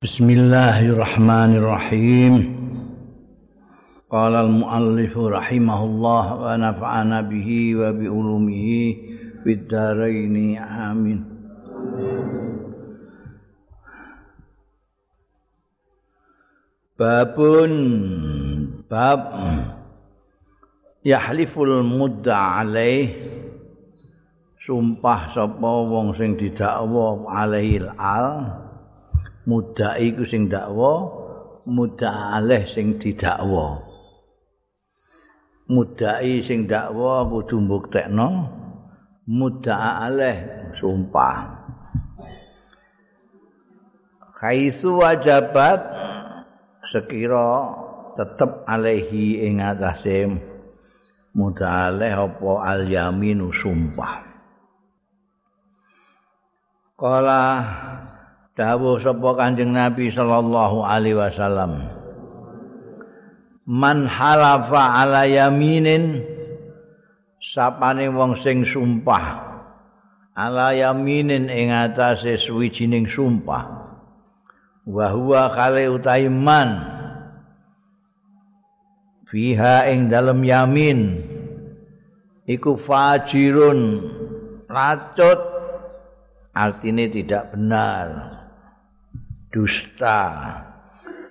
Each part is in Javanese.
Bismillahirrahmanirrahim. Qala al-muallif rahimahullah wa nafa'ana bihi wa bi ulumihi fid dharain amin. Babun bab yahliful mudda alaih sumpah sapa wong sing didakwa alaihil al mudai iku sing dakwa mudaleh sing didakwa. Mudai sing dakwa kudu mbuktekno mudaleh sumpah. Kaisu wajabat sekira tetep alaihi ing atase mudaleh apa al yaminu sumpah. Kala dawuh sapa Kanjeng Nabi sallallahu alaihi wasallam Man halafa ala yaminin sapane wong sing sumpah ala yaminin ing atase suwijining sumpah wa huwa khali utaiman fiha ing dalem yamin iku fajirun racut artinya tidak benar dusta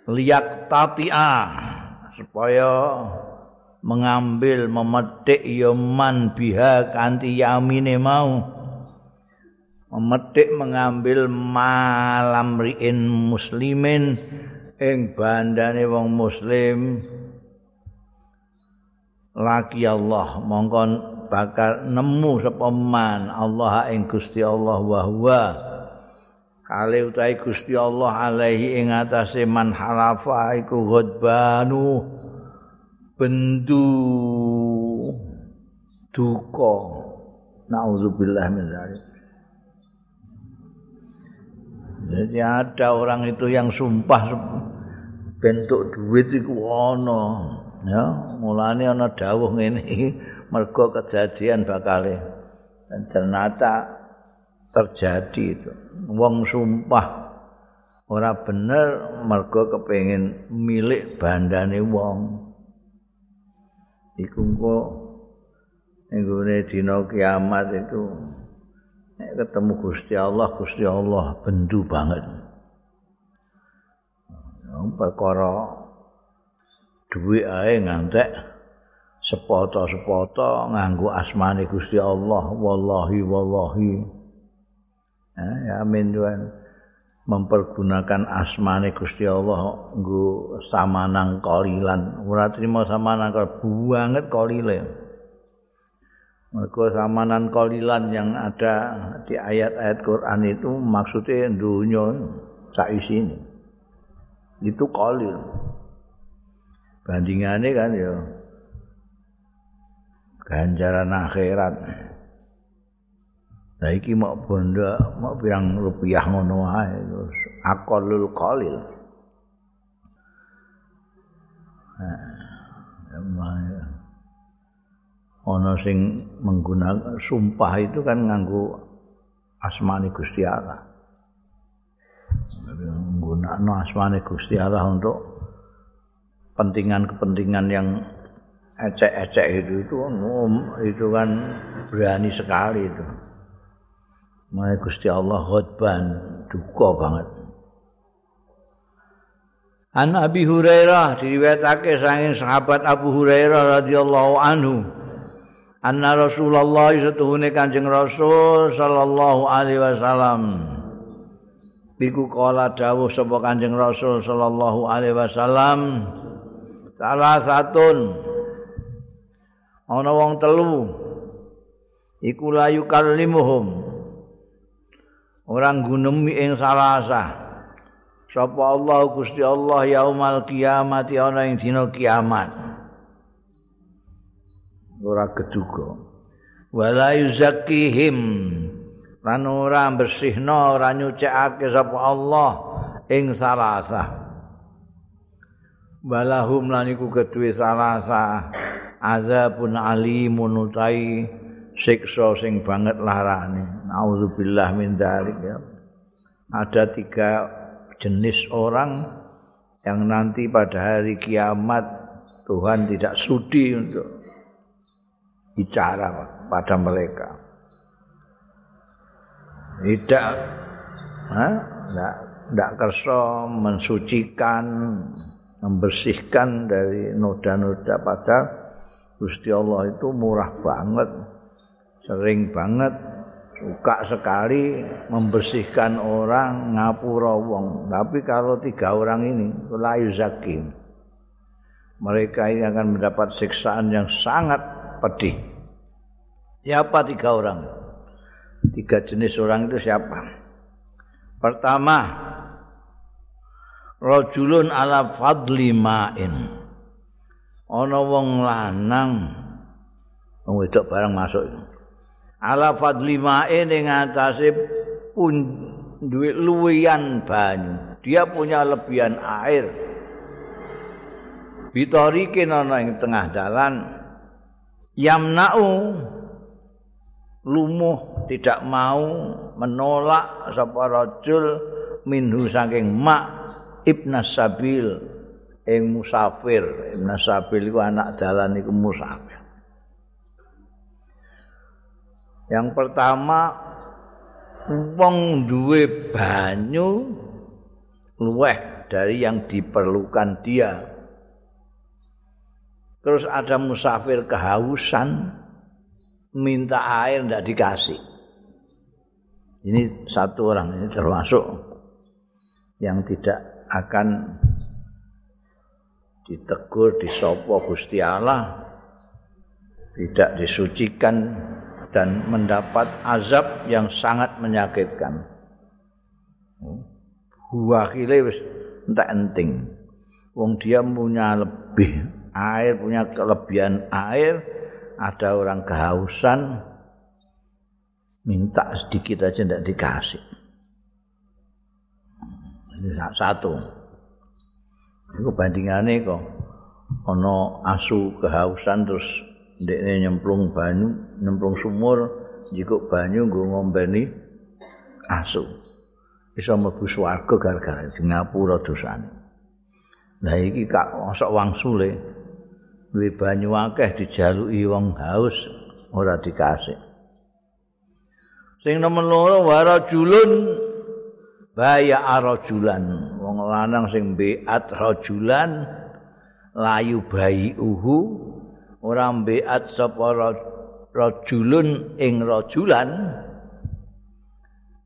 liak tatia supaya mengambil memetik yoman biha kanti yamine mau. Memetik mengambil malam riin muslimin ing bandane wong muslim. Laki Allah mongkon bakal nemu sapa man Allah ing Gusti Allah wa huwa kali utahe Gusti Allah alaihi ing atase man halafa iku ghadbanu bendu duka. Naudzubillah min dzalik. Jadi ada orang itu yang sumpah bentuk duit iku ana ya. Mulane ana dawuh ngene mergo kejadian bakale dan ternyata terjadi itu. Wong sumpah ora bener mergo kepengin milik bandane wong. Iku kok nggone dina kiamat itu ketemu Gusti Allah, Gusti Allah bendu banget. perkara duwe ae ngantek sepoto-sepoto nganggo asmane Gusti Allah wallahi wallahi ya amin tuan mempergunakan asmane Gusti Allah nggo samanang kolilan. Ora trimo samanang banget kolile. Mergo samanan kolilan yang ada di ayat-ayat Quran itu maksudnya dunia sak isine itu kolil. Bandingannya kan ya ganjaran akhirat Nah iki mau bondo mau pirang rupiah ngono wae terus aqallul qalil. Nah, ono sing menggunakan sumpah itu kan nganggo asmane Gusti Allah. Menggunakan asmane Gusti Allah untuk kepentingan-kepentingan yang ecek-ecek itu itu itu kan berani sekali itu. Mai Gusti Allah khotban duka banget. An Abi Hurairah diriwayatake saking sahabat Abu Hurairah radhiyallahu anhu. Anna Rasulullah satuhune Kanjeng Rasul sallallahu alaihi wasallam. Iku kala dawuh sapa Kanjeng Rasul sallallahu alaihi wasallam. Salah satun ana wong telu iku layu kallimuhum orang gunemi ing salasa sapa Allah Gusti Allah yaumal kiamat ana ing dina kiamat. Ora keduga wala yuzakkihim. Lan ora bersihna ora nyucikake sapa Allah ing salasa walahum lan iku kedue salasa azabun alimun utai siksa sing banget larane. Nauzubillah min dzalik ya. Ada tiga jenis orang yang nanti pada hari kiamat Tuhan tidak sudi untuk bicara pada mereka. Tidak, tidak, tidak kerso mensucikan, membersihkan dari noda-noda pada Gusti Allah itu murah banget, sering banget suka sekali membersihkan orang ngapura wong. Tapi kalau tiga orang ini layu zakim mereka ini akan mendapat siksaan yang sangat pedih. Siapa tiga orang? Tiga jenis orang itu siapa? Pertama rojulun ala fadli ma'in. Ana wong lanang. Wong wedok barang masuk ala fadli ma'e ning atase duwe luwian banyu. Dia punya lebihan air. Bitori kenono ing tengah dalan. Yamna'u lumuh tidak mau menolak sapa rajul minhu saking mak ibnas sabil ing musafir. Ibnas sabil iku anak dalan iku musafir Yang pertama wong duwe banyu luweh dari yang diperlukan dia. Terus ada musafir kehausan minta air tidak dikasih. Ini satu orang ini termasuk yang tidak akan ditegur disopo Gusti Allah tidak disucikan dan mendapat azab yang sangat menyakitkan. Huwa khile wis entek enting. Wong dia punya lebih air, punya kelebihan air, ada orang kehausan minta sedikit aja tidak dikasih. Ini satu. Itu bandingannya kok. Ono asu kehausan terus ndekne nyemplung banyu, nyemplung sumur, jiko banyu nggo ngombeni asu. Bisa mlebu swarga gara-gara di ngapura dosane. Lah iki kak mosok wangsule duwe banyu akeh dijaluki wong haus ora dikasih. Sing nomor loro wara julun baya arajulan wong lanang sing beat rajulan layu bayi uhu ora mbeat sapa rajulun ing rajulan.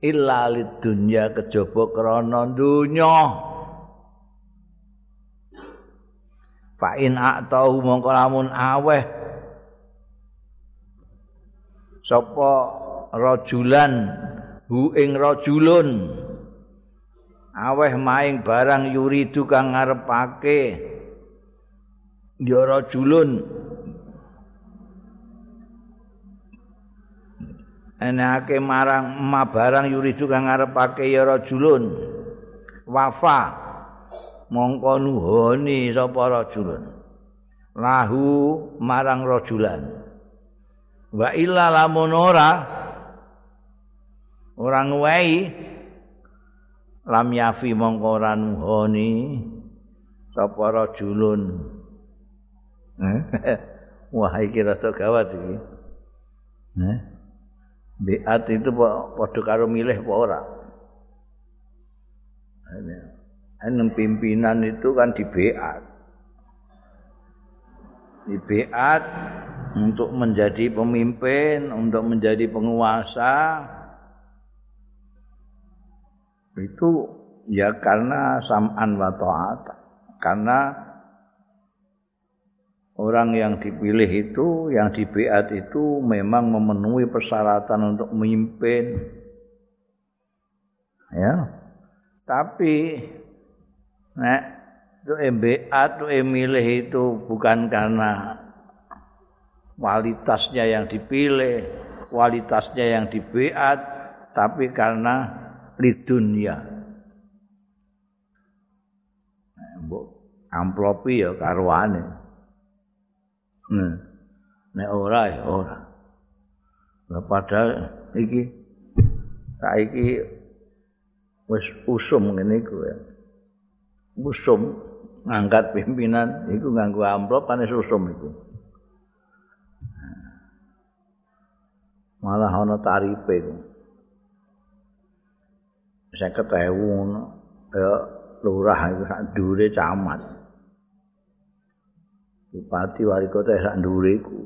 Illa lidunya kejaba krana donya. Fa in a'tahu mongko lamun aweh. Sapa rajulan hu ing rajulun. Aweh maing barang yuridu kang ngarepake. Ya rajulun enake marang ma barang yuridu kang ngarepake ya rajulun. Wafa. Mongko nuhoni sapa rajulun. Lahu marang rajulan. Wa illa lamun ora orang wae lam yafi mongko ora nuhoni sapa rajulun. Wah iki rasa gawat iki. Eh? Biat itu padha karo milih apa ora? Ini pimpinan itu kan di biat. Di biat untuk menjadi pemimpin, untuk menjadi penguasa. Itu ya karena sam'an wa ta'at. Karena orang yang dipilih itu, yang dibeat itu memang memenuhi persyaratan untuk memimpin. Ya. Tapi nek itu MBA itu emilih itu bukan karena kualitasnya yang dipilih, kualitasnya yang dibeat, tapi karena lidunya. Amplopi ya karuane. Nah, nek ora ya ora. Lah padahal iki saiki wis usum ngene iku ya. Usum ngangkat pimpinan iku nganggo amplop panis usum iku. Malah ana tarife iku. Saya ketemu ya lurah itu sak dure camat. Bupati wali kota sak dure iku.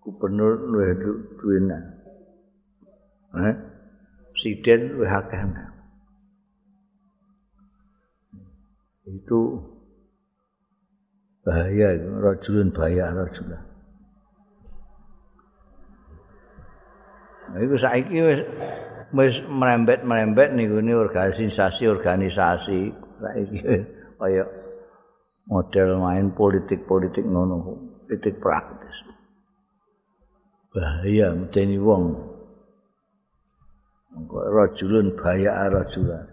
Gubernur luwih duwena. Eh? Presiden luwih akeh. Itu bahaya itu, rajulun bahaya rajulun. Nah, itu saiki wis wis merembet-merembet niku ni organisasi-organisasi saiki kaya model main politik-politik ngono politik praktis. Bahaya medeni wong. Kok rajulun bahaya rajulan.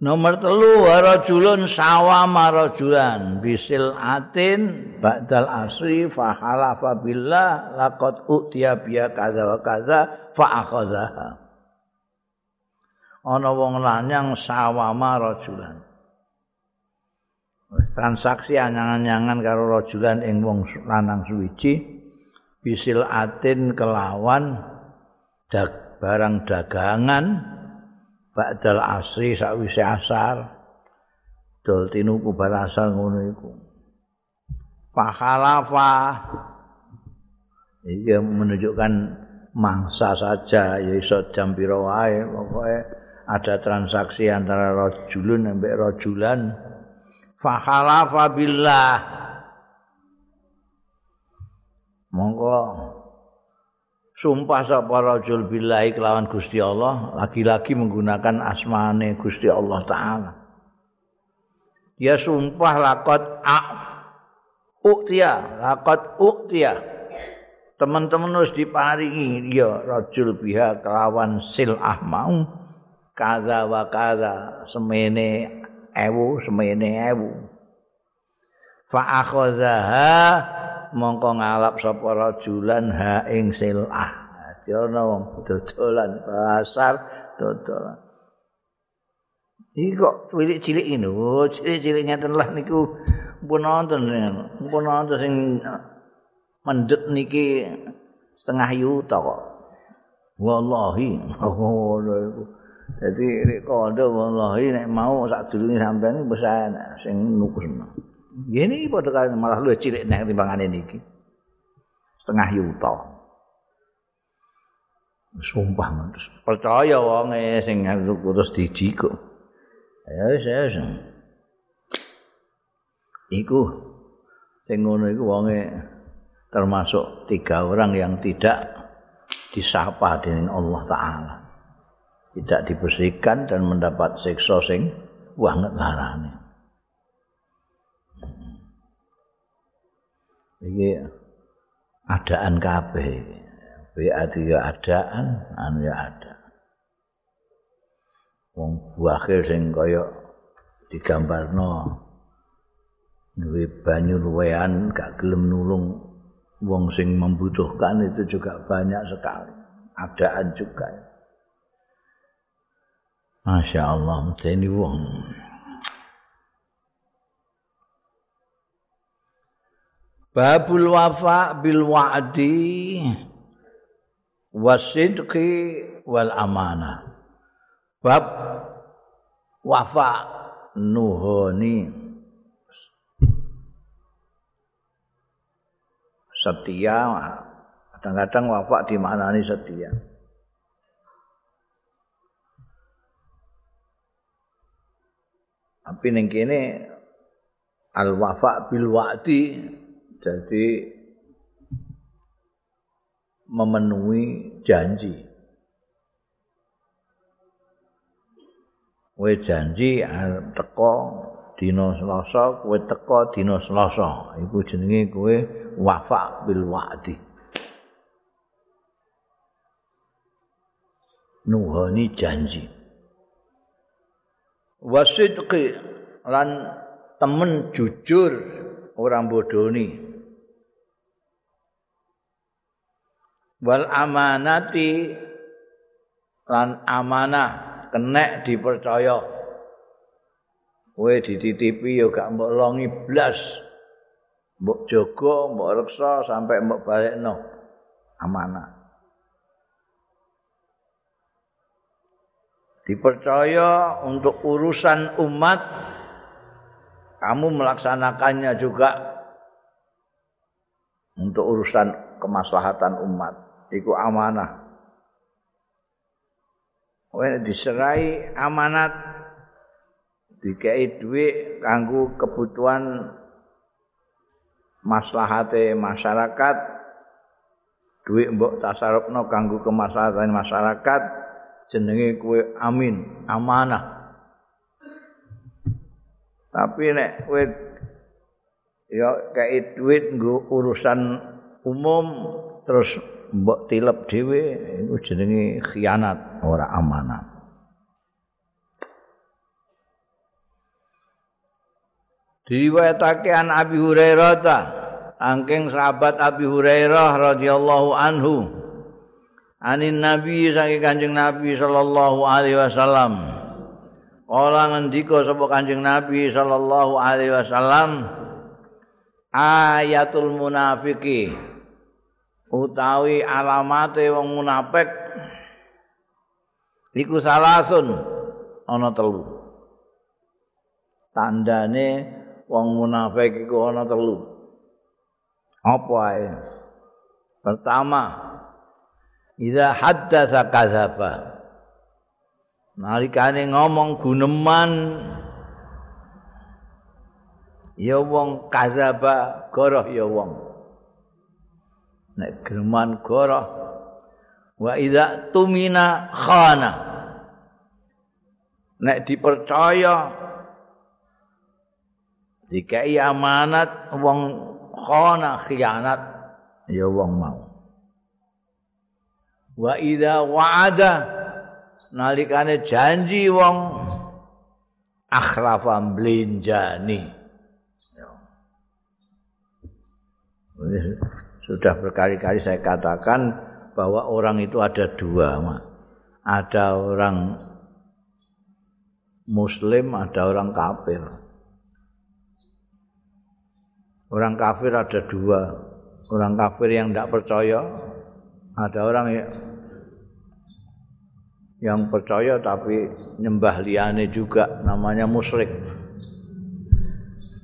Nomor telu warajulun sawama rajulan. Bisil atin ba'dal asri fa halafa billah laqad utiya biya kadza wa kadza fa akhadhaha. Ana wong lanang sawama rajulan. Transaksi anyang-anyangan karo rajulan ing wong lanang suwiji bisil atin kelawan dag, barang dagangan ba'dal asri sakwise asar dol tinuku bar asar ngono iku pakhalafa iki menunjukkan mangsa saja ya iso jam pira wae pokoke ada transaksi antara rajulun sampai rajulan. Fakhalafa billah. Monggo. Sumpah sapa rajul billahi kelawan Gusti Allah lagi-lagi menggunakan asmane Gusti Allah taala. Dia sumpah lakot a uktia lakot uktia. Teman-teman harus diparingi dia rajul biha kelawan silah mau kaza wa kaza semene ewu semene ewu fa akhazaha mongko ngalap sapa rajulan ha ing silah. Dadi ana wong dodolan pasar dodolan. Iki kok cilik-cilik oh, cilik-cilik ngeten lah niku pun nonton pun nonton sing mendhet niki setengah yuta kok. Wallahi, oh iku. Dadi nek kondo wallahi nek mau sak sampeyan wis enak sing nukus. Gini padha kali malah luwih cilik nek timbangane niki. Setengah yuta. Sumpah terus percaya wong sing terus dijiko. Ya wis wis. Iku sing ngono iku wonge termasuk tiga orang yang tidak disapa dengan Allah taala. Tidak dibersihkan dan mendapat siksa sing banget larane. iki adaan kabeh. Berarti ya adaan anu ya ada wong buahir sing kaya digambarno duwe banyu luwean gak gelem nulung. Wong sing membutuhkan itu juga banyak sekali. Adaan juga Masya Allah, ini wong. Babul wafa bil wa'di wasidqi wal amanah. Bab wafa nuhoni setia kadang-kadang wafa dimaknani setia. Tapi ning kene al wafa bil wa'di jadi memenuhi janji. Kowe janji teko dina Selasa, kowe teko dina Selasa. Iku jenenge kowe wafa bil wa'di. Nuhani janji. Wasidqi lan temen jujur orang bodoni. wal amanati lan amanah kenek dipercaya. Kowe dititipi yo gak mbok longi blas mbok jaga mbok reksa sampai mbok balekno. Amanah dipercaya untuk urusan umat kamu melaksanakannya juga untuk urusan kemaslahatan umat. Itu amanah. Wene diserai amanat dikai duit kanggo kebutuhan maslahate masyarakat duit mbok tasarrufno kanggo kemaslahatan masyarakat jenenge kue amin amanah tapi nek kowe ya kayak duit nggo urusan umum terus mbok tilep dhewe iku jenenge khianat ora amanah. Diriwayatake an Abi Hurairah ta, angking sahabat Abi Hurairah radhiyallahu anhu. Anin Nabi saking Kanjeng Nabi sallallahu alaihi wasallam. Kala ngendika sapa Kanjeng Nabi sallallahu alaihi wasallam ayatul munafiki utawi alamate wong munafik iku salasun ana telu. Tandane wong munafik iku ana telu. Apa ae? Pertama idza haddatsa kadzaba. Nalikane ngomong guneman. Ya wong kadzaba goroh ya wong. Nek german goroh. Wa idza tumina khana. Nek dipercaya dikai amanat wong khana khianat ya wong mau wa idza wa'ada nalikane janji wong akhlafa blinjani. Sudah berkali-kali saya katakan bahwa orang itu ada dua. Ada orang muslim, ada orang kafir. Orang kafir ada dua. Orang kafir yang tidak percaya, ada orang yang percaya tapi nyembah liane juga namanya musyrik.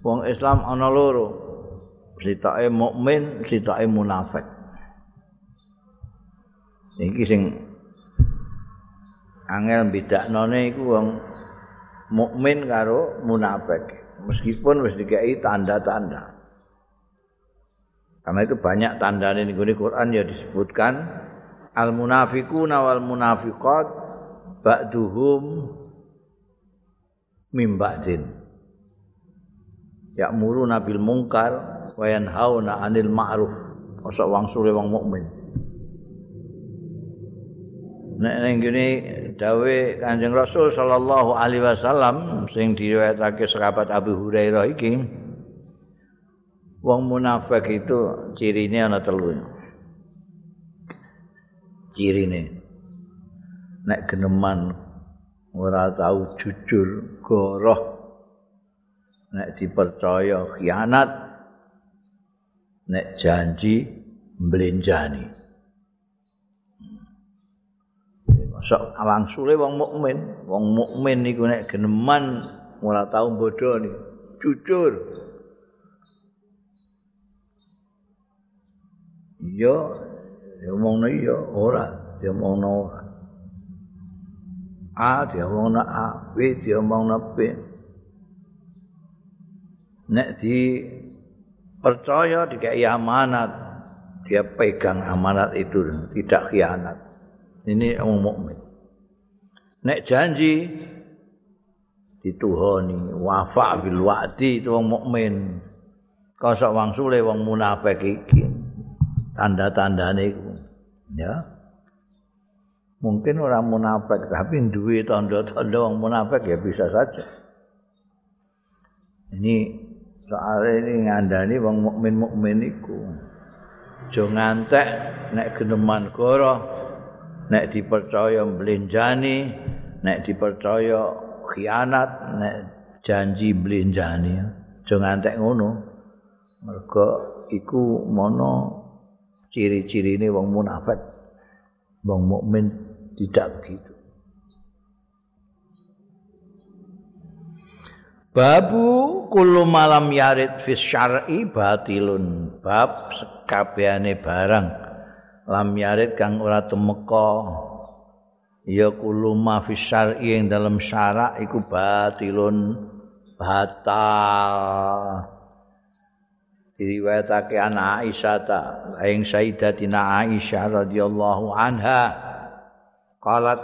Wong Islam ana loro, sitake mukmin, sitake munafik. Iki sing angel bedaknone iku wong mukmin karo munafik. Meskipun wis dikai tanda-tanda. Karena itu banyak tanda ini di Quran ya disebutkan al munafiquna wal munafiqat ba'duhum mim ba'din. ya'muru nabil mungkar wa yanhauna 'anil ma'ruf. Asa wong sule wong mukmin. Nek ning ngene dawe Kanjeng Rasul sallallahu alaihi wasallam sing diriwayatake sahabat Abu Hurairah iki wong munafik itu cirine ana telu. Cirine nek geneman ora tau jujur goroh. Nek dipercaya khianat nek janji mblenjani masuk awang sule wong mukmin wong mukmin niku nek geneman ora tau bodoni. Jujur. Iya ya omongno iya ora. Ya omongno ora A dia omongno A, B dia omongno B. nek di percaya dikai amanat dia pegang amanat itu tidak khianat. Ini orang mukmin. Nek janji dituhoni wafa bil wa'di itu wong mukmin. Kosok wong sule wong munafik iki. Tanda-tandane iku. Ya mungkin orang munafik tapi duwe tanda-tanda wong munafik ya bisa saja. Ini soalnya ini ngandani wong mukmin mukmin iku. Jo ngantek nek geneman goro nek dipercaya mblenjani nek dipercaya khianat nek janji mblenjani aja ngantek ngono. Mergo iku mono ciri-cirine wong munafik wong mukmin tidak begitu. Babu kullu malam yarid fi syar'i batilun. Bab sekabehane barang. Lam yarid kang ora temeka ya kullu ma fi syar'i ing dalam syarak iku batilun. Batal. Diriwayatake ana Aisyah ta. Ing Sayyidatina Aisyah radhiyallahu anha qalat.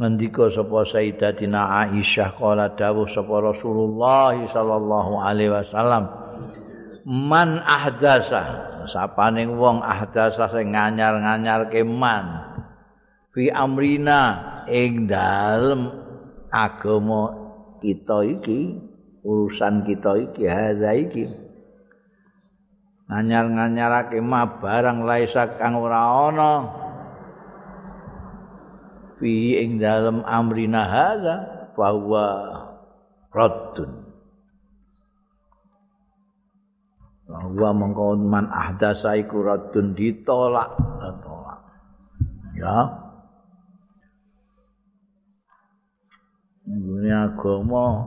Ngendika sapa Sayyidatina Aisyah kala dawuh sapa Rasulullah sallallahu alaihi wasallam man ahdasa sapane wong ahdasa sing nganyar-nganyar keman fi amrina ing dalem agama kita iki urusan kita iki hadza iki. Nganyar-nganyarake mah barang laisa kang ora ana fi ing dalem amrina hadza bahwa raddun. Bahwa mengko man ahdasa iku raddun ditolak ditolak. Ya. Ini agama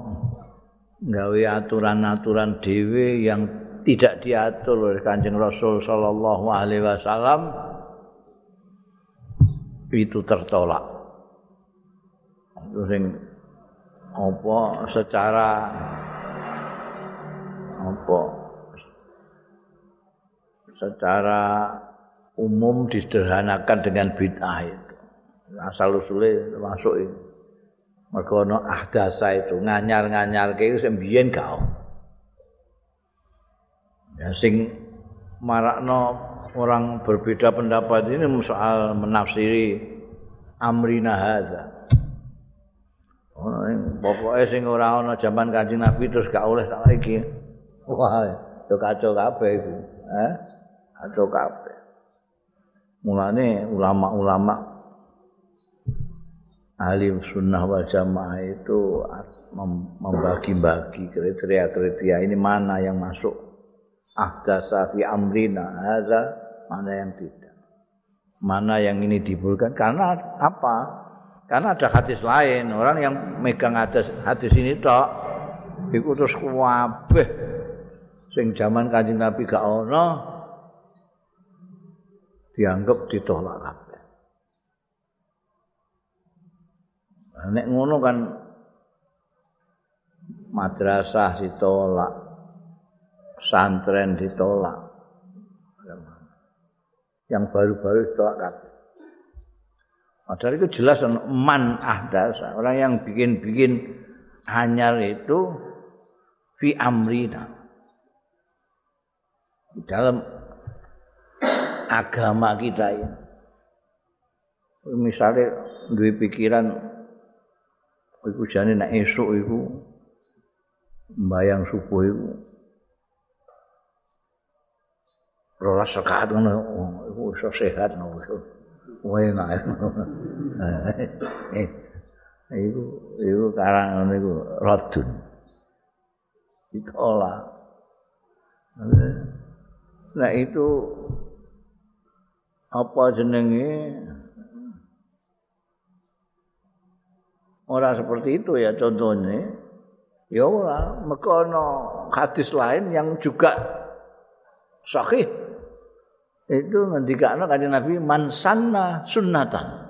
gawe aturan-aturan dhewe yang tidak diatur oleh Kanjeng Rasul sallallahu alaihi wasallam itu tertolak. Sing apa secara apa? Secara umum disederhanakan dengan bid'ah itu. Asal usulnya masuk itu mereka ada ahdasa itu nganyar-nganyar ke itu sembian kau ya sing marakno orang berbeda pendapat ini soal menafsiri amrina hadza Pokoke sing ora ana jaman Kanjeng Nabi terus gak oleh sak iki. Wah, yo kacau kabeh iku. Eh? Kacau kabeh. Mulane ulama-ulama ahli sunnah wal jamaah itu membagi-bagi kriteria-kriteria ini mana yang masuk ahdasa fi amrina hadza mana yang tidak mana yang ini dibolehkan karena apa Karena ada hadis lain, orang yang megang hadis hadis ini tok iku terus kabeh sing zaman Kanjeng Nabi gak ono dianggap ditolak kabeh. Nek ngono kan madrasah ditolak, santren ditolak. Yang baru-baru ditolak kabeh. Padahal itu jelas man ahdasa. Orang yang bikin-bikin hanyar itu fi amrina. Di dalam agama kita ini. Misalnya dua pikiran iku jane nek esuk iku mbayang subuh iku rolas rakaat ngono iku iso sehat ngono enak. Eh, iku iku karang ngene iku radun. Ditolak. Nah itu apa jenenge ora seperti itu ya contohnya ya ora mergo hadis lain yang juga sahih itu ngendikane kanjeng Nabi man sanna sunnatan.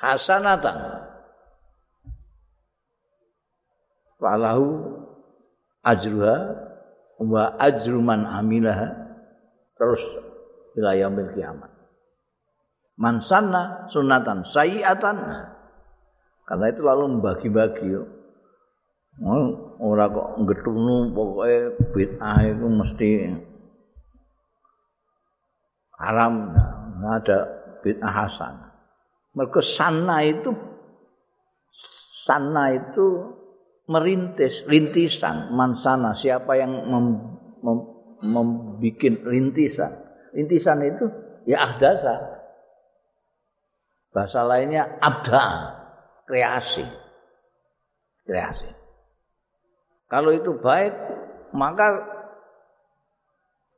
Hasanatan. Falahu ajruha wa ajru man amilaha. Terus ila yaumil kiamat. Man sanna sunnatan sayiatan. Karena itu lalu membagi-bagi ora kok ngetunu pokoke bid'ah itu mesti haram nggak ada bid'ah hasan mereka sana itu sana itu merintis rintisan mansana siapa yang mem, mem, membikin rintisan rintisan itu ya ahdasa. Bahasa lainnya abda, kreasi. Kreasi. Kalau itu baik, maka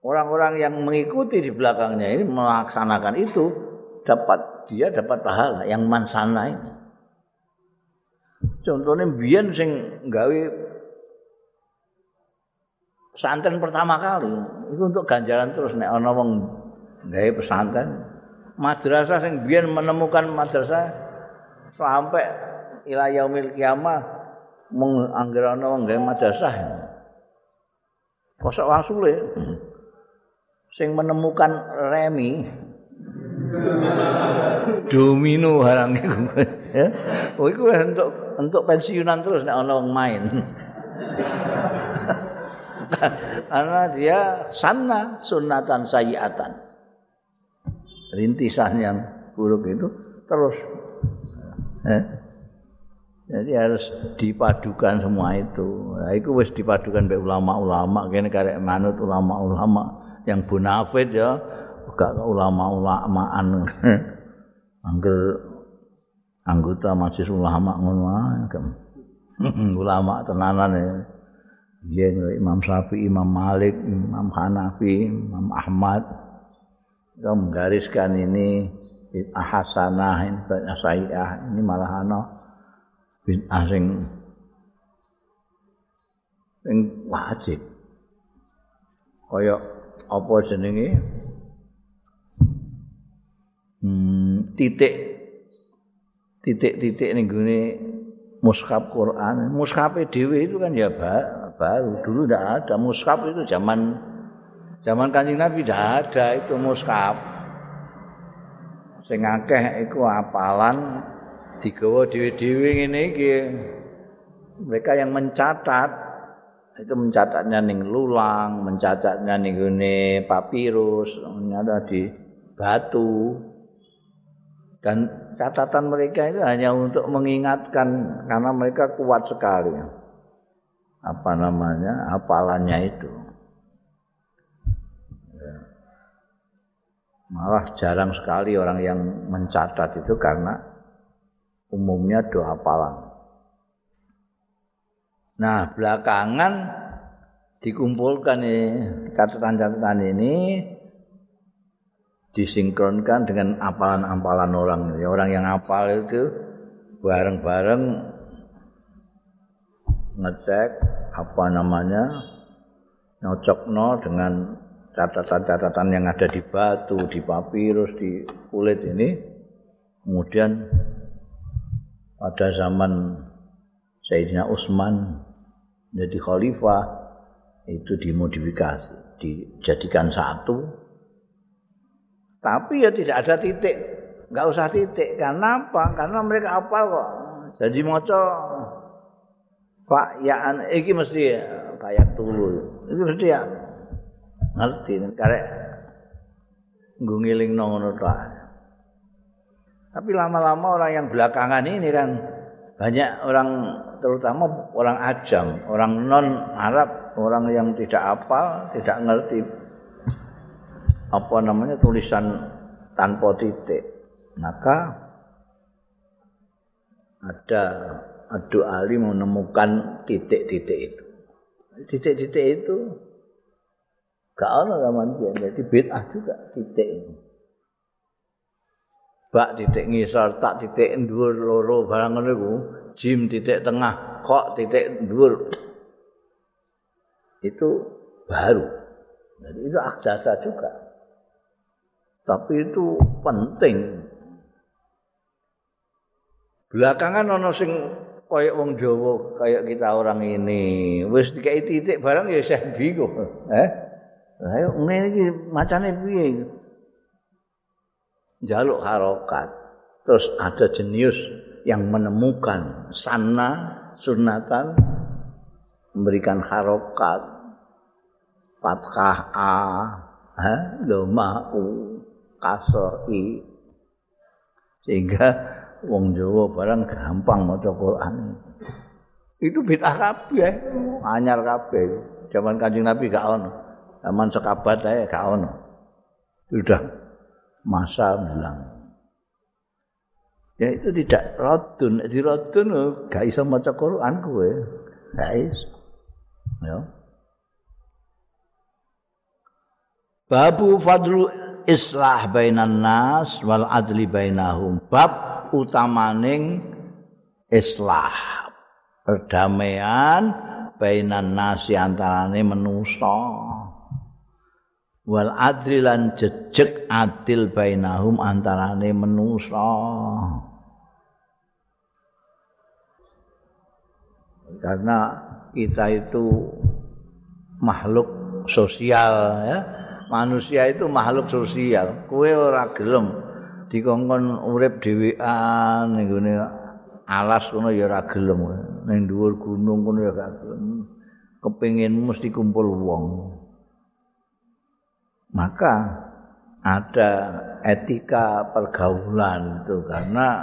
orang-orang yang mengikuti di belakangnya ini melaksanakan itu dapat dia dapat pahala yang mansana ini. Contohnya biyen sing gawe pesantren pertama kali itu untuk ganjaran terus. Nek ana wong gawe pesantren madrasah sing biyen menemukan madrasah sampai ila yaumil kiamah mung anggere ana wong gawe madrasah. Kosok wasule sing menemukan remi. Domino barang iku ya. Oh iku untuk untuk pensiunan terus nek ana main. Karena dia sana sunatan sayiatan. Rintisan yang buruk itu terus. Eh? jadi harus dipadukan semua itu. Nah, itu wis dipadukan oleh ulama-ulama. Kene karek manut ulama-ulama yang bunafid ya gak ulama-ulamaan. Angger anggota majelis ulama ngono ulama tenanan ya. Yen Imam Syafi'i, Imam Malik, Imam Hanafi, Imam Ahmad. Itu menggariskan ini bid'ah hasanah, bid'ah sayyah, ini malah ana bid'ah sing sing wajib. Kaya apa jenenge? Hmm, titik. Titik-titik ning gone mushaf Quran. Mushaf dhewe itu kan ya, baru. Dulu tidak ada. Muskap itu zaman zaman kanjeng nabi tidak ada itu muskap sing akeh iku apalan digawa dhewe-dhewe ngene iki. Mereka yang mencatat itu mencatatnya ning lulang mencatatnya ning gune papirus ada di batu. Dan catatan mereka itu hanya untuk mengingatkan karena mereka kuat sekali. Apa namanya? Apalannya itu. Malah jarang sekali orang yang mencatat itu karena umumnya doa hafalan nah belakangan dikumpulkan nih catatan-catatan ini disinkronkan dengan apalan-apalan orang orang yang apal itu bareng-bareng ngecek apa namanya nyocokno dengan catatan-catatan yang ada di batu, di papirus, di kulit ini. Kemudian pada zaman Sayyidina Utsman jadi khalifah itu dimodifikasi, dijadikan satu. Tapi ya tidak ada titik, nggak usah titik. Karena apa? Karena mereka apal kok. Jadi moco Pak ya iki mesti kayak dulu. Itu mesti ya ngerti karek nggo ngelingno ngono Tapi lama-lama orang yang belakangan ini kan banyak orang terutama orang ajam, orang non Arab, orang yang tidak hafal, tidak ngerti apa namanya tulisan tanpa titik. Maka ada Adu Ali menemukan titik-titik itu. Titik-titik itu gak ada zaman dia. Jadi bid'ah juga titik ini. Bak titik ngisor, tak titik ndur loro barang itu. Jim titik tengah, kok titik ndur. Itu baru. Jadi itu akjasa juga. Tapi itu penting. Belakangan ono sing kayak wong Jawa, kayak kita orang ini. Wis dikai titik barang ya saya bingung. Eh? Ayo ngene iki macane piye? Jaluk harokat. Terus ada jenius yang menemukan sana sunatan memberikan harokat fathah a ha doma u kasoi sehingga wong Jawa barang gampang maca Quran. Itu bid'ah kabeh, anyar kabeh. Zaman Kanjeng Nabi gak ono. Zaman sekabat ae gak ono. Sudah masa bilang. Ya itu tidak rodun di rodun gak iso maca Quran kowe. Gak iso. Ya. Babu fadlu islah bainan nas wal adli bainahum. Bab utamaning islah. Perdamaian bainan nasi antarane manusa. Wal adli lan jejeg adil bainahum antarane manusa. Karena kita itu makhluk sosial ya manusia itu makhluk sosial. Kowe ora gelem dikongkon urip dhewean ning gone alas kono ya ora gelem. Ning dhuwur gunung kono ya gak gelem. Kepengin mesti kumpul wong. Maka ada etika pergaulan itu karena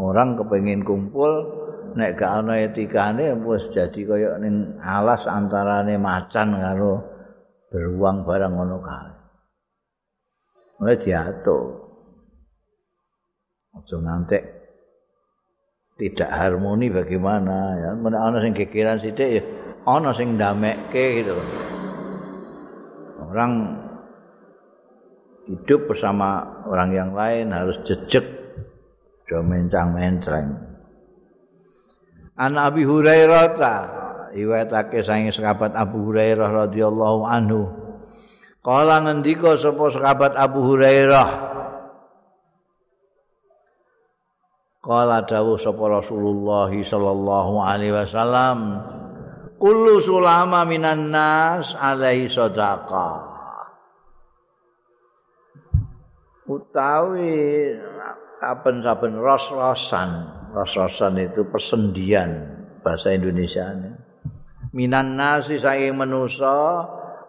orang kepengin kumpul nek gak ana etikane wis jadi kaya ning alas antarane macan karo beruang barang ngono kae. Mulai diatur. Ojo nanti tidak harmoni bagaimana ya. Mana ana sing kekiran sithik ya ana sing ndamekke gitu. Orang hidup bersama orang yang lain harus jejak do mencang-mencreng. An Abi Hurairah riwayatake saking sahabat Abu Hurairah radhiyallahu anhu. Kala ngendika sapa sahabat Abu Hurairah Kala dawuh sapa Rasulullah sallallahu alaihi wasallam Kullu sulama minan nas alaihi sadaqah Utawi saben-saben ros-rosan. Ros-rosan itu persendian bahasa Indonesia minan nasi saking manusa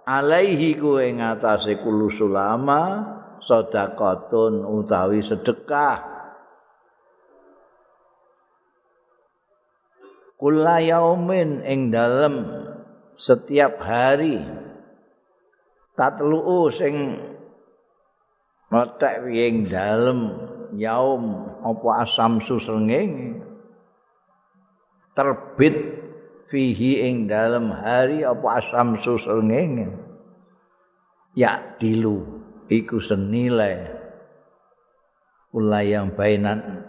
alaihi ku ing atase kulo sulama sedekahun utawi sedekah. Kula yaumin ing dalem setiap hari tatluu sing metek ing dalem yaum apa asam susrengeng terbit fihi ing dalam hari apa asam susrengenge ya dilu iku senilai ulayang bainan.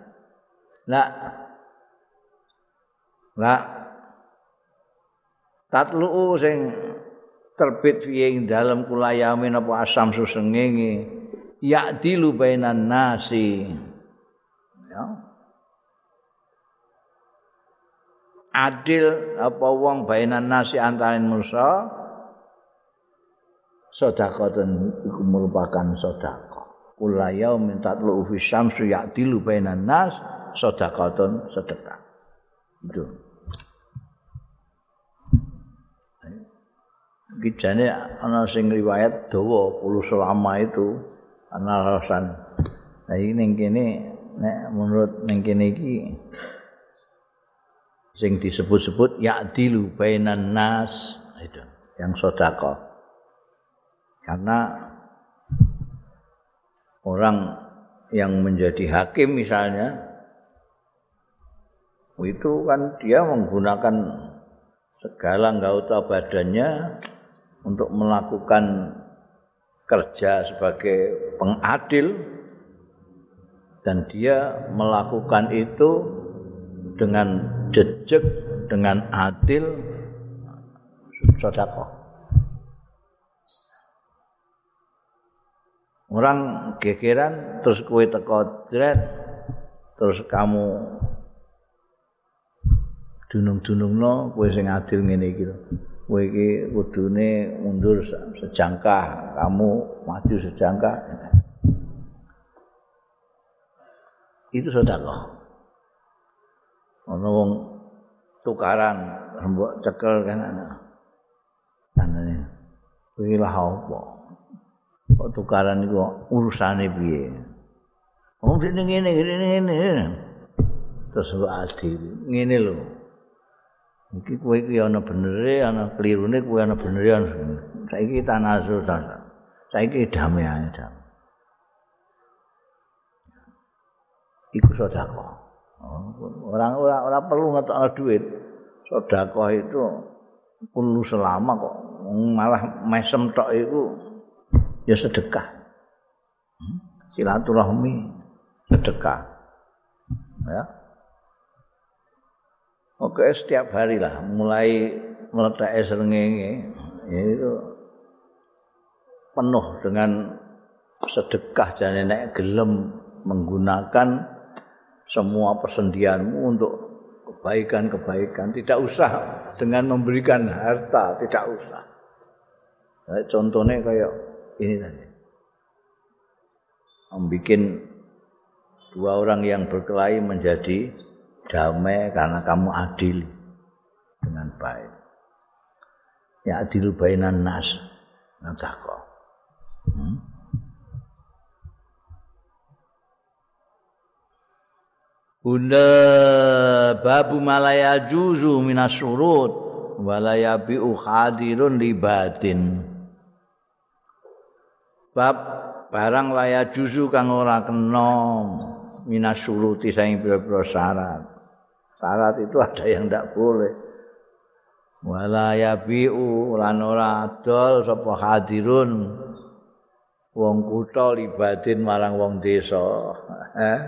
La la tatlu sing terbit fi ing dalam kulayamin apa asam susrengenge ya dilu bainan nasi. Ya. Adil apa wong bainan nasi antarin musa? Sedekahun iku merupakan sedekah. Kula yaum tatlu fi syamsu ya'dilu bainan nas sedekahun sedekah. Itu. Gijane ana sing riwayat dawa puluh selama itu ana alasan. Nah ini ning nek menurut ning kene sing disebut-sebut ya'dilu bainan nas itu yang sedekah karena orang yang menjadi hakim misalnya itu kan dia menggunakan segala anggota badannya untuk melakukan kerja sebagai pengadil dan dia melakukan itu dengan jejeg dengan adil sedekah. Orang gegeran terus kue teko jret terus kamu dunung-dunung no kue sing adil ngene iki Kowe iki kudune mundur sejangkah, kamu maju sejangkah. Itu sedekah. ana wong tukaran rembok cekel kan ana anane kuwi lah apa? Kok tukaran iku urusane piye? Wong sing ngene ngene ngene terus adi ngene lho iki kowe iki ana benere ana klirune kowe ana benere ana saiki tanasul saiki damai damai iku sedekah. Orang orang orang perlu ngetokno duit. Sedekah itu kulo selama kok malah mesem tok iku ya sedekah. Hmm? Silaturahmi sedekah. Ya. Oke setiap hari lah mulai meletak serengenge itu penuh dengan sedekah jadi nek gelem menggunakan semua persendianmu untuk kebaikan-kebaikan. Tidak usah dengan memberikan harta tidak usah. Nah, contohnya kayak ini tadi. Membuat dua orang yang berkelahi menjadi damai karena kamu adil dengan baik. Ya adil bainan nas. Nantako. Hmm? Bunda babu malaya juzu minas surut walaya bi'u hadirun libatin. Bab barang laya juzu kang ora kena minas suruti saing pira-pira syarat. Syarat itu ada yang tidak boleh. Wala yabiu lan ora adol sapa hadirun wong kutha libatin marang wong desa. Eh?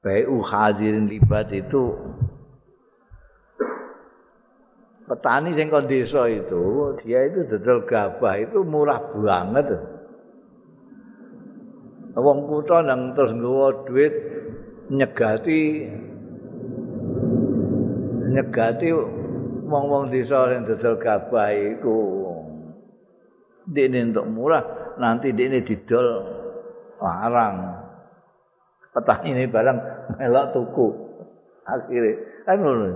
Bai'u hadirin libat itu petani sing kon desa itu dia itu dodol gabah itu murah banget. Wong kutha nang terus nggawa duit nyegati nyegati wong-wong desa sing dodol gabah iku. Dene untuk murah nanti dene didol larang. Petani ini barang melok tuku. Akhirnya kan ngono.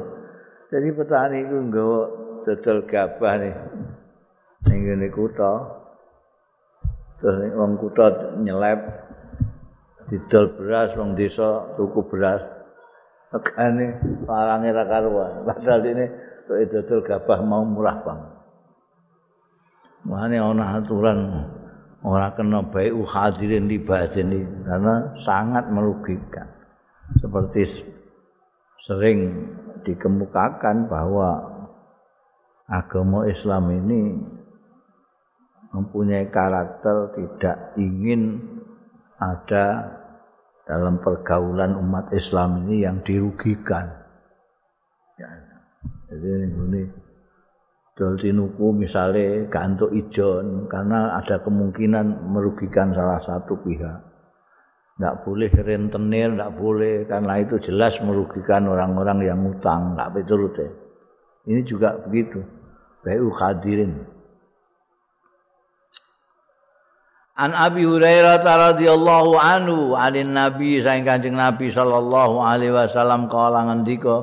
Jadi petani iku nggawa dodol gabah nih ning ngene kutha. Terus wong kutha nyelep didol beras wong desa tuku beras. Regane larange ra karuan. Padahal ini kok didol gabah mau murah banget. Makanya ana aturan ora kena baik hadirin di ini karena sangat merugikan. Seperti sering dikemukakan bahwa agama Islam ini mempunyai karakter tidak ingin ada dalam pergaulan umat Islam ini yang dirugikan. Ya. Jadi ini dol tinuku misalnya gantuk ijon karena ada kemungkinan merugikan salah satu pihak. Tidak boleh rentenir, tidak boleh karena itu jelas merugikan orang-orang yang utang, tidak betul deh. Ini juga begitu. Bayu hadirin. An Abi Hurairah radhiyallahu anhu alin Nabi saing Kanjeng Nabi sallallahu alaihi wasallam kala ngendika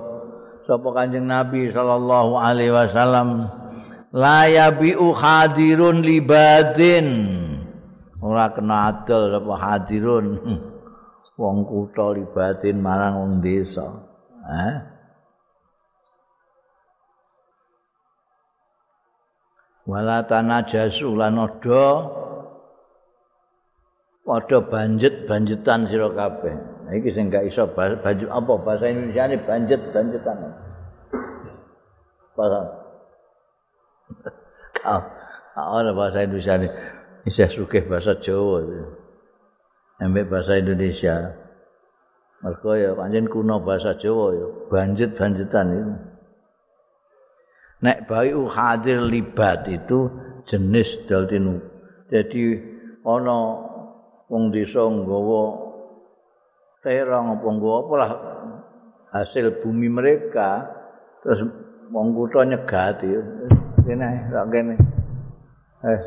sapa Kanjeng Nabi sallallahu alaihi wasallam? La yabiu hadirun libadin ora kena adol sapa hadirun wong kutha libadin marang wong desa. Eh? Wala tanajasu lan padha banjet banjetan sira kabeh. Iki sing gak iso banjet apa bahasa Indonesia ini banjet banjetan. Apa? Kau ana bahasa Indonesia ini isih sugih bahasa Jawa. Ambek bahasa Indonesia. Mergo ya pancen kuno bahasa Jawa ya banjet banjetan itu. Nek bayu hadir libat itu jenis daltinu. Jadi ana wong desa nggawa terong apa apa lah hasil bumi mereka. Terus wong kutha nyegati kene rak kene. Eh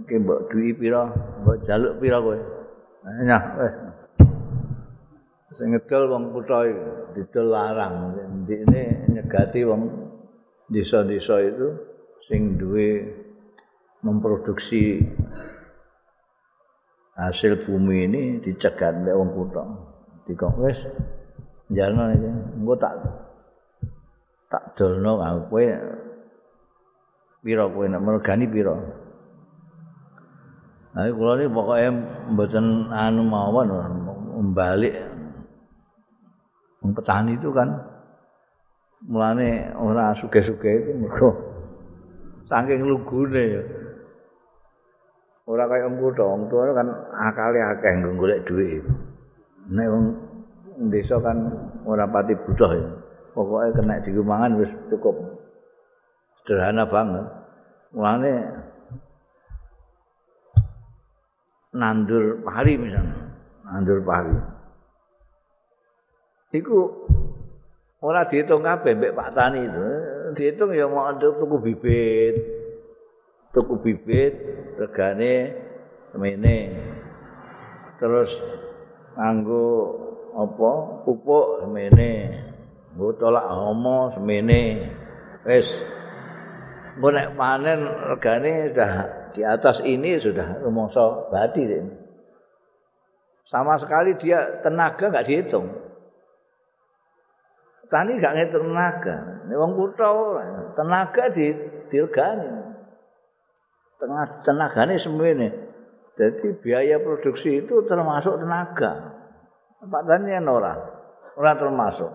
iki mbok duwi pira mbok jaluk pira kowe? Nah wis sing ngedol wong kutha didol larang. Ndekne nyegati wong desa-desa itu sing duwe memproduksi hasil bumi ini dicegat mbek wong kutha. Dikok wis njalno iki. Engko tak tak dolno kowe pira kowe nek mergani pira. Nah, kula ini pokoknya mboten anu mawon membalik. Petani itu kan mulane ora suge-suge itu mergo saking lugune ya. Ora kaya engko dong, tuwa kan akale akeh nggo golek dhuwit. Nek wong desa kan ora pati butuh ya. Pokoke kena dikumangan wis cukup. Sederhana banget. Mulane nandur pari misalnya nandur pari iku ora dihitung kabeh mbek Pak Tani itu dihitung ya mau tuku bibit tuku bibit regane semene terus nganggo apa pupuk semene nggo tolak homo semene wis Mbok nek panen regane sudah di atas ini sudah rumangsa badi ini. Sama sekali dia tenaga enggak dihitung. Tani enggak ngitung tenaga. Wong kutha tenaga di diregani. Tengah tenagane semene. Jadi biaya produksi itu termasuk tenaga. Pak Tani yang ora, ora termasuk.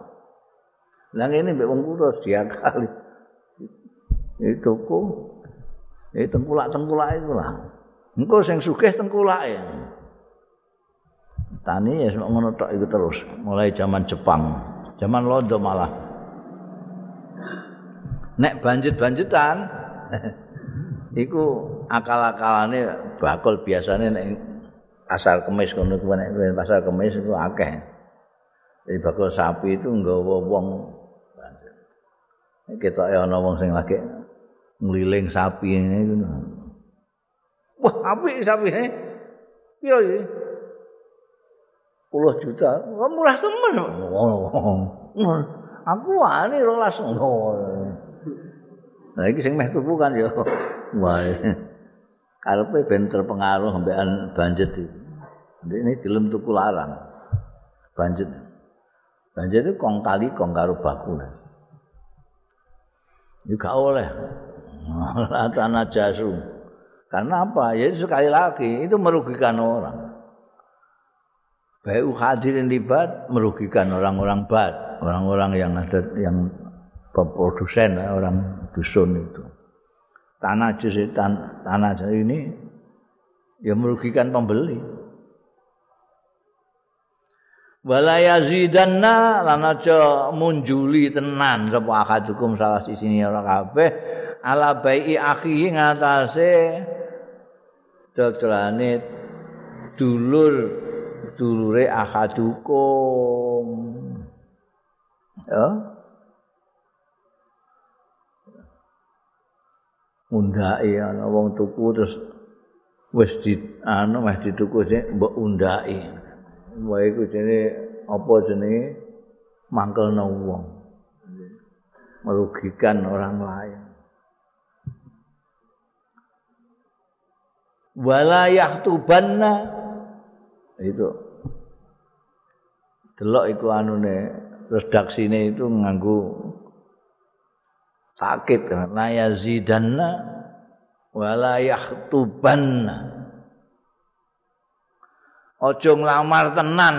Lah ini mbek wong kutha dia kali. Itu kok Eh tengkulak-tengkulak itu lah. Engko sing sugih tengkulake. Tani ya ngono tok iku terus mulai zaman Jepang, zaman Londo malah. Nek banjit-banjitan iku akal-akalane bakul biasane nek pasar kemis ngono kuwi nek pasar kemis iku akeh. Jadi bakul sapi itu nggawa wong. Kita ya ana wong sing lagi ngliling sapi ini wah apik sapi ini piro iki puluh juta. Wah murah temen. Aku wani rolas. Nah iki sing meh tuku kan ya wah karepe ben terpengaruh ambekan banjir iki ini gelem tuku larang banjir banjir itu kong kali kong karo baku juga oleh tanah jasu. Karena apa? Ya sekali lagi itu merugikan orang. Baik hadirin libat merugikan orang-orang bat, orang-orang yang ada yang produsen, orang dusun itu. Tanah jus tan, tanah jus ini ya merugikan pembeli. Wala yazidanna lan aja munjuli tenan sapa akadukum salah sisine ora kabeh. Ala bai akhi ngatasé dodelane dulur dulure akadukum ya undhake ana wong tuku terus wis di anu meh dituku sik mbok undhake wae iku jenenge apa jenenge? Mangkelno wong. Merugikan orang lain. Walayah tubanna itu. Delok iku anune redaksine itu nganggo sakit la yazidanna walayah tubanna aja nglamar tenan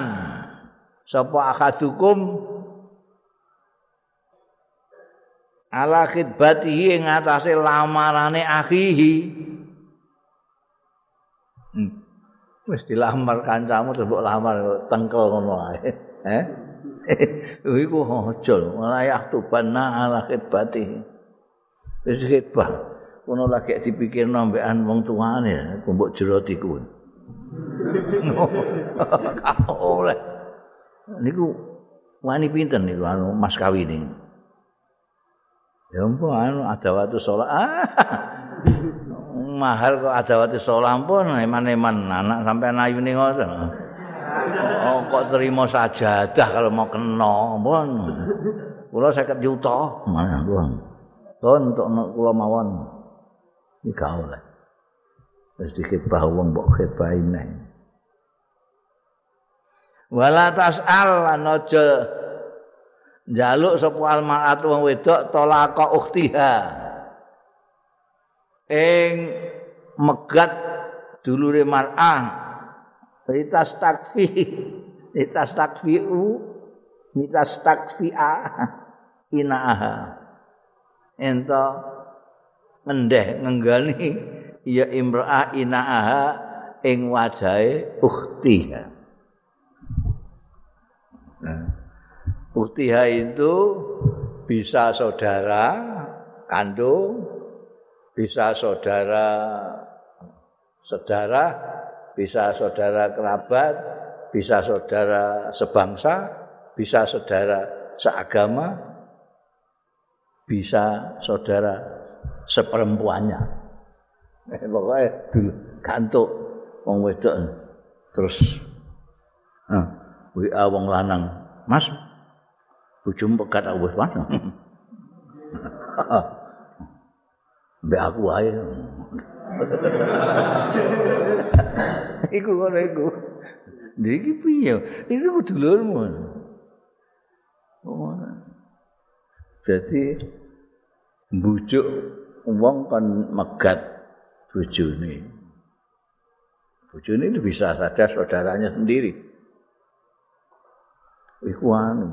sapa akadukum ala khidbatihi ing atase lamarane akhihi Hmm. Wis dilamar kancamu terus lamar tengkel ngono ae. Eh? Iku aja layak tubanna ala khidbati. Wis khidbah. Kono lagi dipikir nambekan wong tuane, kumbuk jerot iku. oleh. Niku wani pinten niku anu mas kawin Ya ampun anu ada waktu sholat. Ah, mahal kok ada waktu sholat pun eman-eman anak sampai nayu nih ngoten. Oh kok terima sajadah kalau mau kena pun. Kulo saya juta mana pun. Pun untuk kulo mawon. Ini kau lah. Sedikit bahwa mbok khidbah ini. Wala tas'al lan aja njaluk sapa almaratu wong wedok tolaka ukhtiha. ing megat dulure mar'ah litas takfi litas takfiu litas takfi'a inaaha ento ngendeh ngenggani ya imra'ah inaaha ing wajahe ukhtiha ukhtiha itu bisa saudara kandung bisa saudara saudara bisa saudara kerabat bisa saudara sebangsa bisa saudara seagama bisa saudara seperempuannya. Eh, pokoknya dulu gantuk wong wedok. Terus eh, WA wong lanang. Mas bujum pegat aku wis mana mbek aku ae iku ngono iku. Iki piye? Kudu dulurmu jadi bujuk wong kan megat bojone. Bojone itu bisa saja saudaranya sendiri. Iku anu.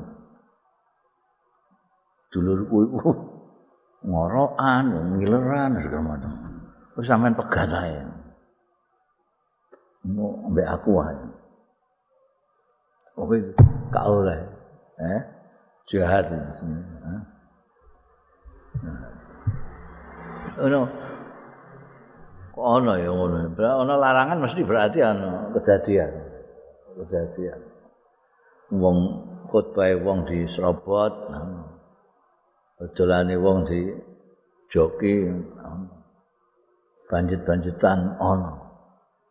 Dulurku iku ngorokan, ngileran segala macam. Terus sampean pegat ae. Mau ambek aku ae. Oke, gak oleh. Eh? Jahat di sini. Eh? Ono. Kok ono ya ngono. Ono larangan mesti berarti ono kejadian. Kejadian. Wong khotbah wong diserobot. Nah. dolane wong di joki banjit-banjitan ana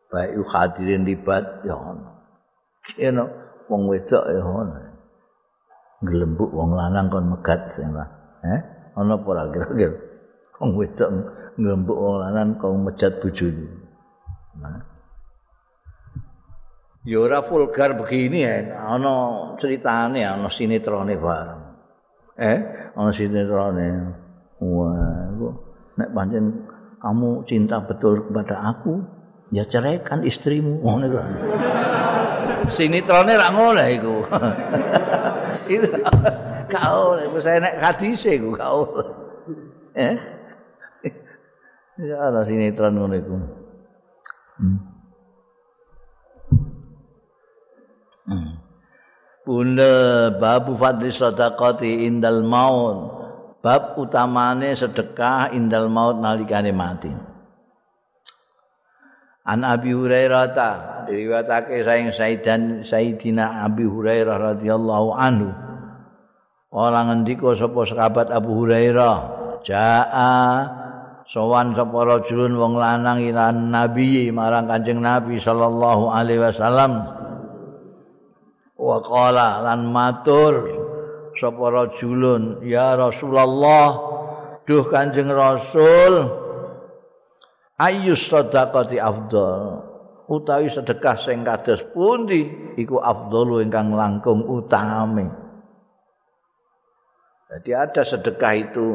baik hadirin libat ya ana kene wong wedok ya ana glembuk wong lanang kon megat sing lah. Eh? Ana apa ora kira-kira? Wong wedok glembuk wong lanang kon mejat bojone. Nah. Ya ora vulgar begini ya ana ceritane ana sinetrone bareng. Eh? Ana sinetrone. Wah nek pancen kamu cinta betul kepada aku ya ceraikan istrimu. Ngono iku sinetrone ra ngono iku. Itu kau nek saya nek hadis iku kau eh? Ya ana sinetron ngono iku. Hmm. Bunda babu fadli sadaqati indal maut. Bab utamane sedekah indal maut nalikane mati. An Abi Hurairah ta diriwayatake saing Saidan Sayyidina Abi Hurairah radhiyallahu anhu. Ora ngendika sapa sahabat Abu Hurairah, jaa sowan sapa rajulun wong lanang ila nabi marang Kanjeng Nabi sallallahu alaihi wasallam. wa qala lan matur sapa rajulun ya Rasulullah duh Kanjeng Rasul ayyus sadaqati afdal utawi sedekah sing kados pundi iku afdalu ingkang langkung utami jadi ada sedekah itu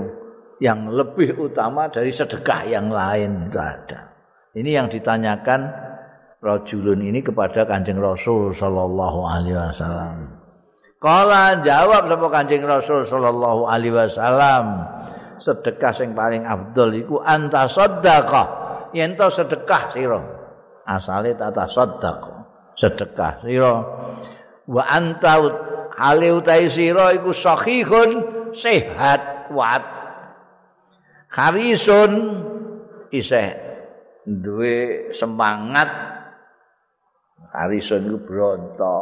yang lebih utama dari sedekah yang lain itu ada ini yang ditanyakan rajulun ini kepada Kanjeng Rasul sallallahu alaihi wasallam. Kala jawab sapa Kanjeng Rasul sallallahu alaihi wasallam, sedekah sing paling afdol iku anta sedekah. Yen to sedekah sira. Asale tata sedekah. Sedekah sira. Wa anta hale utai sira iku sahihun sehat kuat. Karisun isih duwe semangat Harrison itu bronto.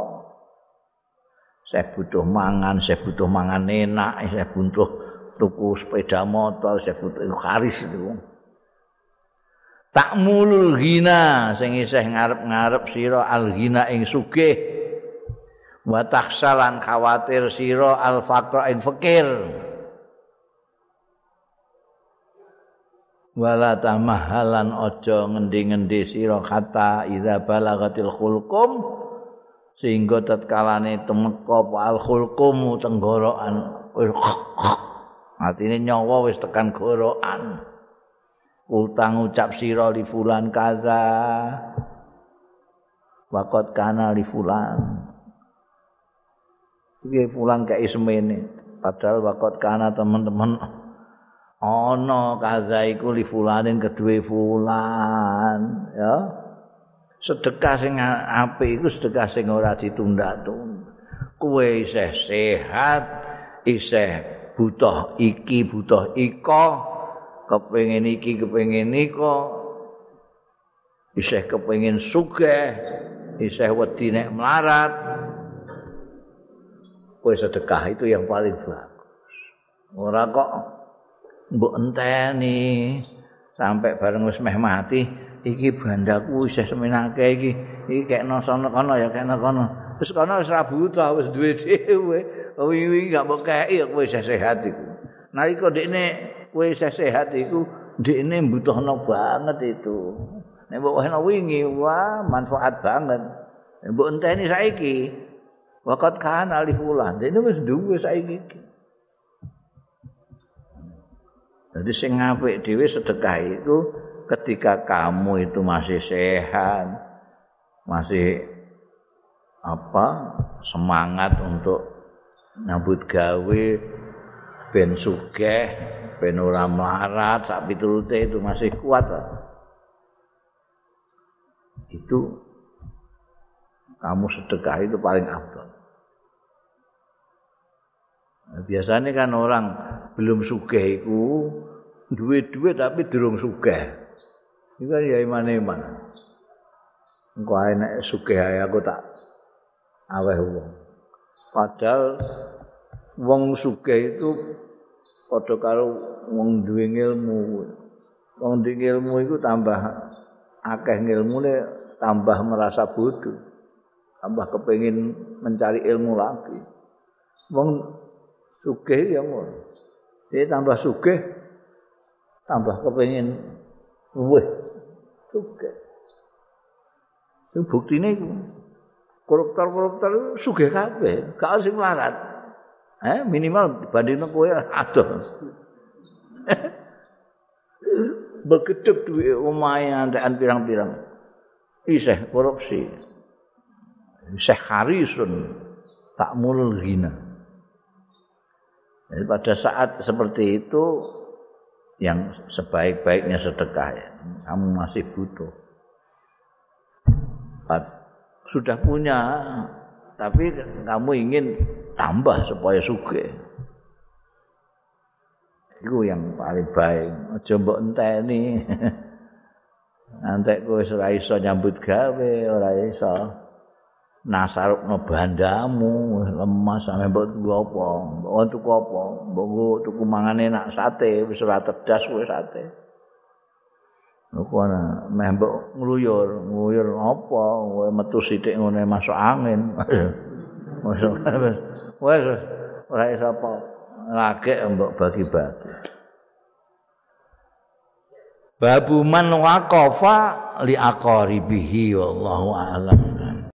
Saya butuh mangan, saya butuh mangan enak, saya butuh tuku sepeda motor, saya butuh itu haris itu. Tak mulul gina, sing isih ngarep-ngarep sira al gina ing sugih. Wa takhsalan khawatir sira al faqra ing fakir. wala tamahalan aja ngendi-ngendi sira kata idza balagatil khulqum sehingga tatkalane temeka al khulqum tenggorokan artine nyawa wis tekan gorokan utang ucap sira li fulan kaza. Wakot kana li fulan. Iki fulan kayak semene padahal wakot kana teman-teman. Ana kaza iku li fulanin kedue fulan ya. Sedekah sing apik iku sedekah sing ora ditunda-tunda kowe isih sehat isih butuh iki butuh iko kepengin iki kepengin nika. Isih kepengin sugih isih wedi nek melarat. Kowe sedekah itu yang paling bagus. Ora kok mbok enteni sampai bareng wis meh mati iki bandaku isih semenake iki iki kek nosono kono ya kek kono. Wis kono wis ra buta wis duwe dhewe. Wingi gak mbok kei kowe isih sehat iku. Nalika dekne kowe sehat iku. Dekne mbutuhno banget itu. Nek mbok ana wingi wah manfaat banget. Mbok enteni saiki Wakat kan alif ulan, ini wis duwe saiki. Jadi sing apik dhewe sedekah itu ketika kamu itu masih sehat, masih apa semangat untuk nyambut gawe ben sugih, ben ora melarat, sak pitulute itu masih kuat. Itu kamu sedekah itu paling abdul. biasanya kan orang belum sugih iku duwe-duwe tapi durung sugih. Iku kan ya iman-iman. Engko nek sugih ae aku tak aweh wong. Padahal wong sugih itu padha karo wong duwe ilmu. Wong duwe ilmu iku tambah akeh ilmune tambah merasa bodoh. Tambah kepengin mencari ilmu lagi. Wong sugih ya ngono. Dia tambah sugih tambah kepengin luweh sugih. Itu buktine iku. Koruptor-koruptor sugih kabeh, gak sing melarat. Eh, minimal dibandingno kowe adoh. Begedek duwe omahe antekan pirang-pirang. Isih korupsi. Isih harisun tak mulul ghina. Jadi pada saat seperti itu yang sebaik-baiknya sedekah ya. Kamu masih butuh. Sudah punya tapi kamu ingin tambah supaya suge. Itu yang paling baik. Aja mbok enteni. Nanti kowe ora iso nyambut gawe, ora iso. nasarukno bandamu lemas sampe mbok tuku apa mbok tuku apa mbok tuku mangan enak sate wis ora tedas wis sate Lho ana meh mbok ngluyur ngluyur apa kowe metu sithik ngene masuk angin wis ora iso apa? Lagi mbok bagi-bagi. Babu man waqafa li aqaribihi wallahu a'lam